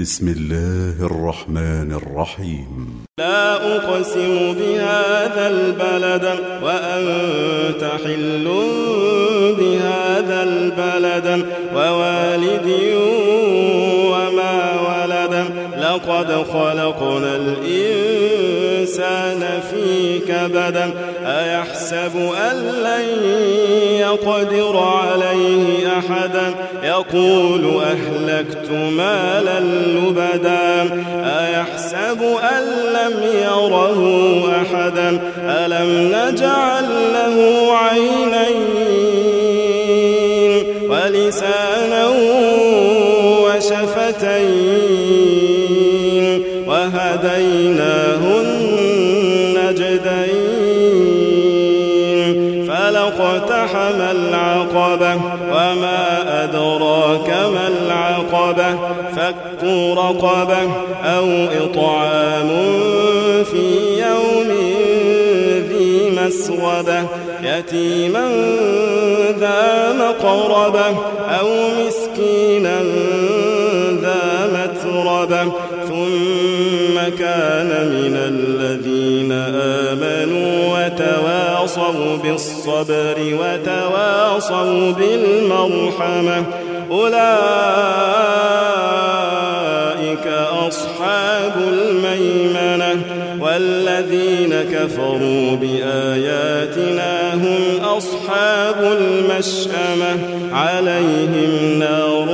بسم الله الرحمن الرحيم. لا أقسم بهذا البلد وأنت حل بهذا البلد ووالد وما ولد. لقد خلقنا الإنسان في كبد. أيحسب أن لن يقدر عليه أحدا. يقول أهلكت مالا لبدا. أيحسب أن لم يره أحدا. ألم نجعل له عينين ولسانا وشفتين وهديناه النجدين. فلقتحم العقبة وما أدراك ما العقبة فك رقبة أو إطعام في يوم ذي مسغبة يتيما ذا مقربة أو مسكينا ذا متربة ثم كان من الذين آمنوا وتواصوا بالصبر وتواصوا بالمرحمة. أولئك أصحاب الميمنة والذين كفروا بآياتنا هم أصحاب المشأمة. عليهم نار